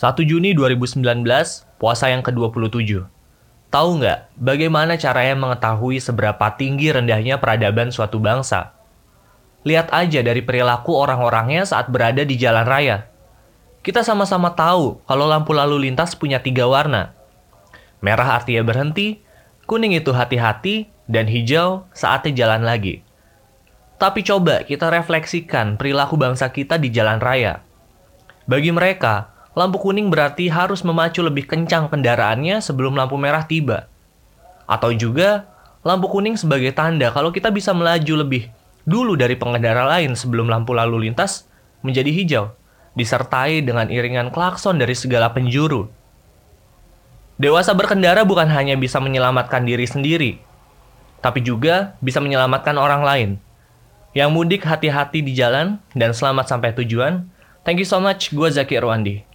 1 Juni 2019, puasa yang ke-27. Tahu nggak bagaimana caranya mengetahui seberapa tinggi rendahnya peradaban suatu bangsa? Lihat aja dari perilaku orang-orangnya saat berada di jalan raya. Kita sama-sama tahu kalau lampu lalu lintas punya tiga warna. Merah artinya berhenti, kuning itu hati-hati, dan hijau saatnya jalan lagi. Tapi coba kita refleksikan perilaku bangsa kita di jalan raya. Bagi mereka, lampu kuning berarti harus memacu lebih kencang kendaraannya sebelum lampu merah tiba. Atau juga, lampu kuning sebagai tanda kalau kita bisa melaju lebih dulu dari pengendara lain sebelum lampu lalu lintas menjadi hijau, disertai dengan iringan klakson dari segala penjuru. Dewasa berkendara bukan hanya bisa menyelamatkan diri sendiri, tapi juga bisa menyelamatkan orang lain. Yang mudik hati-hati di jalan dan selamat sampai tujuan. Thank you so much, gue Zaki Irwandi.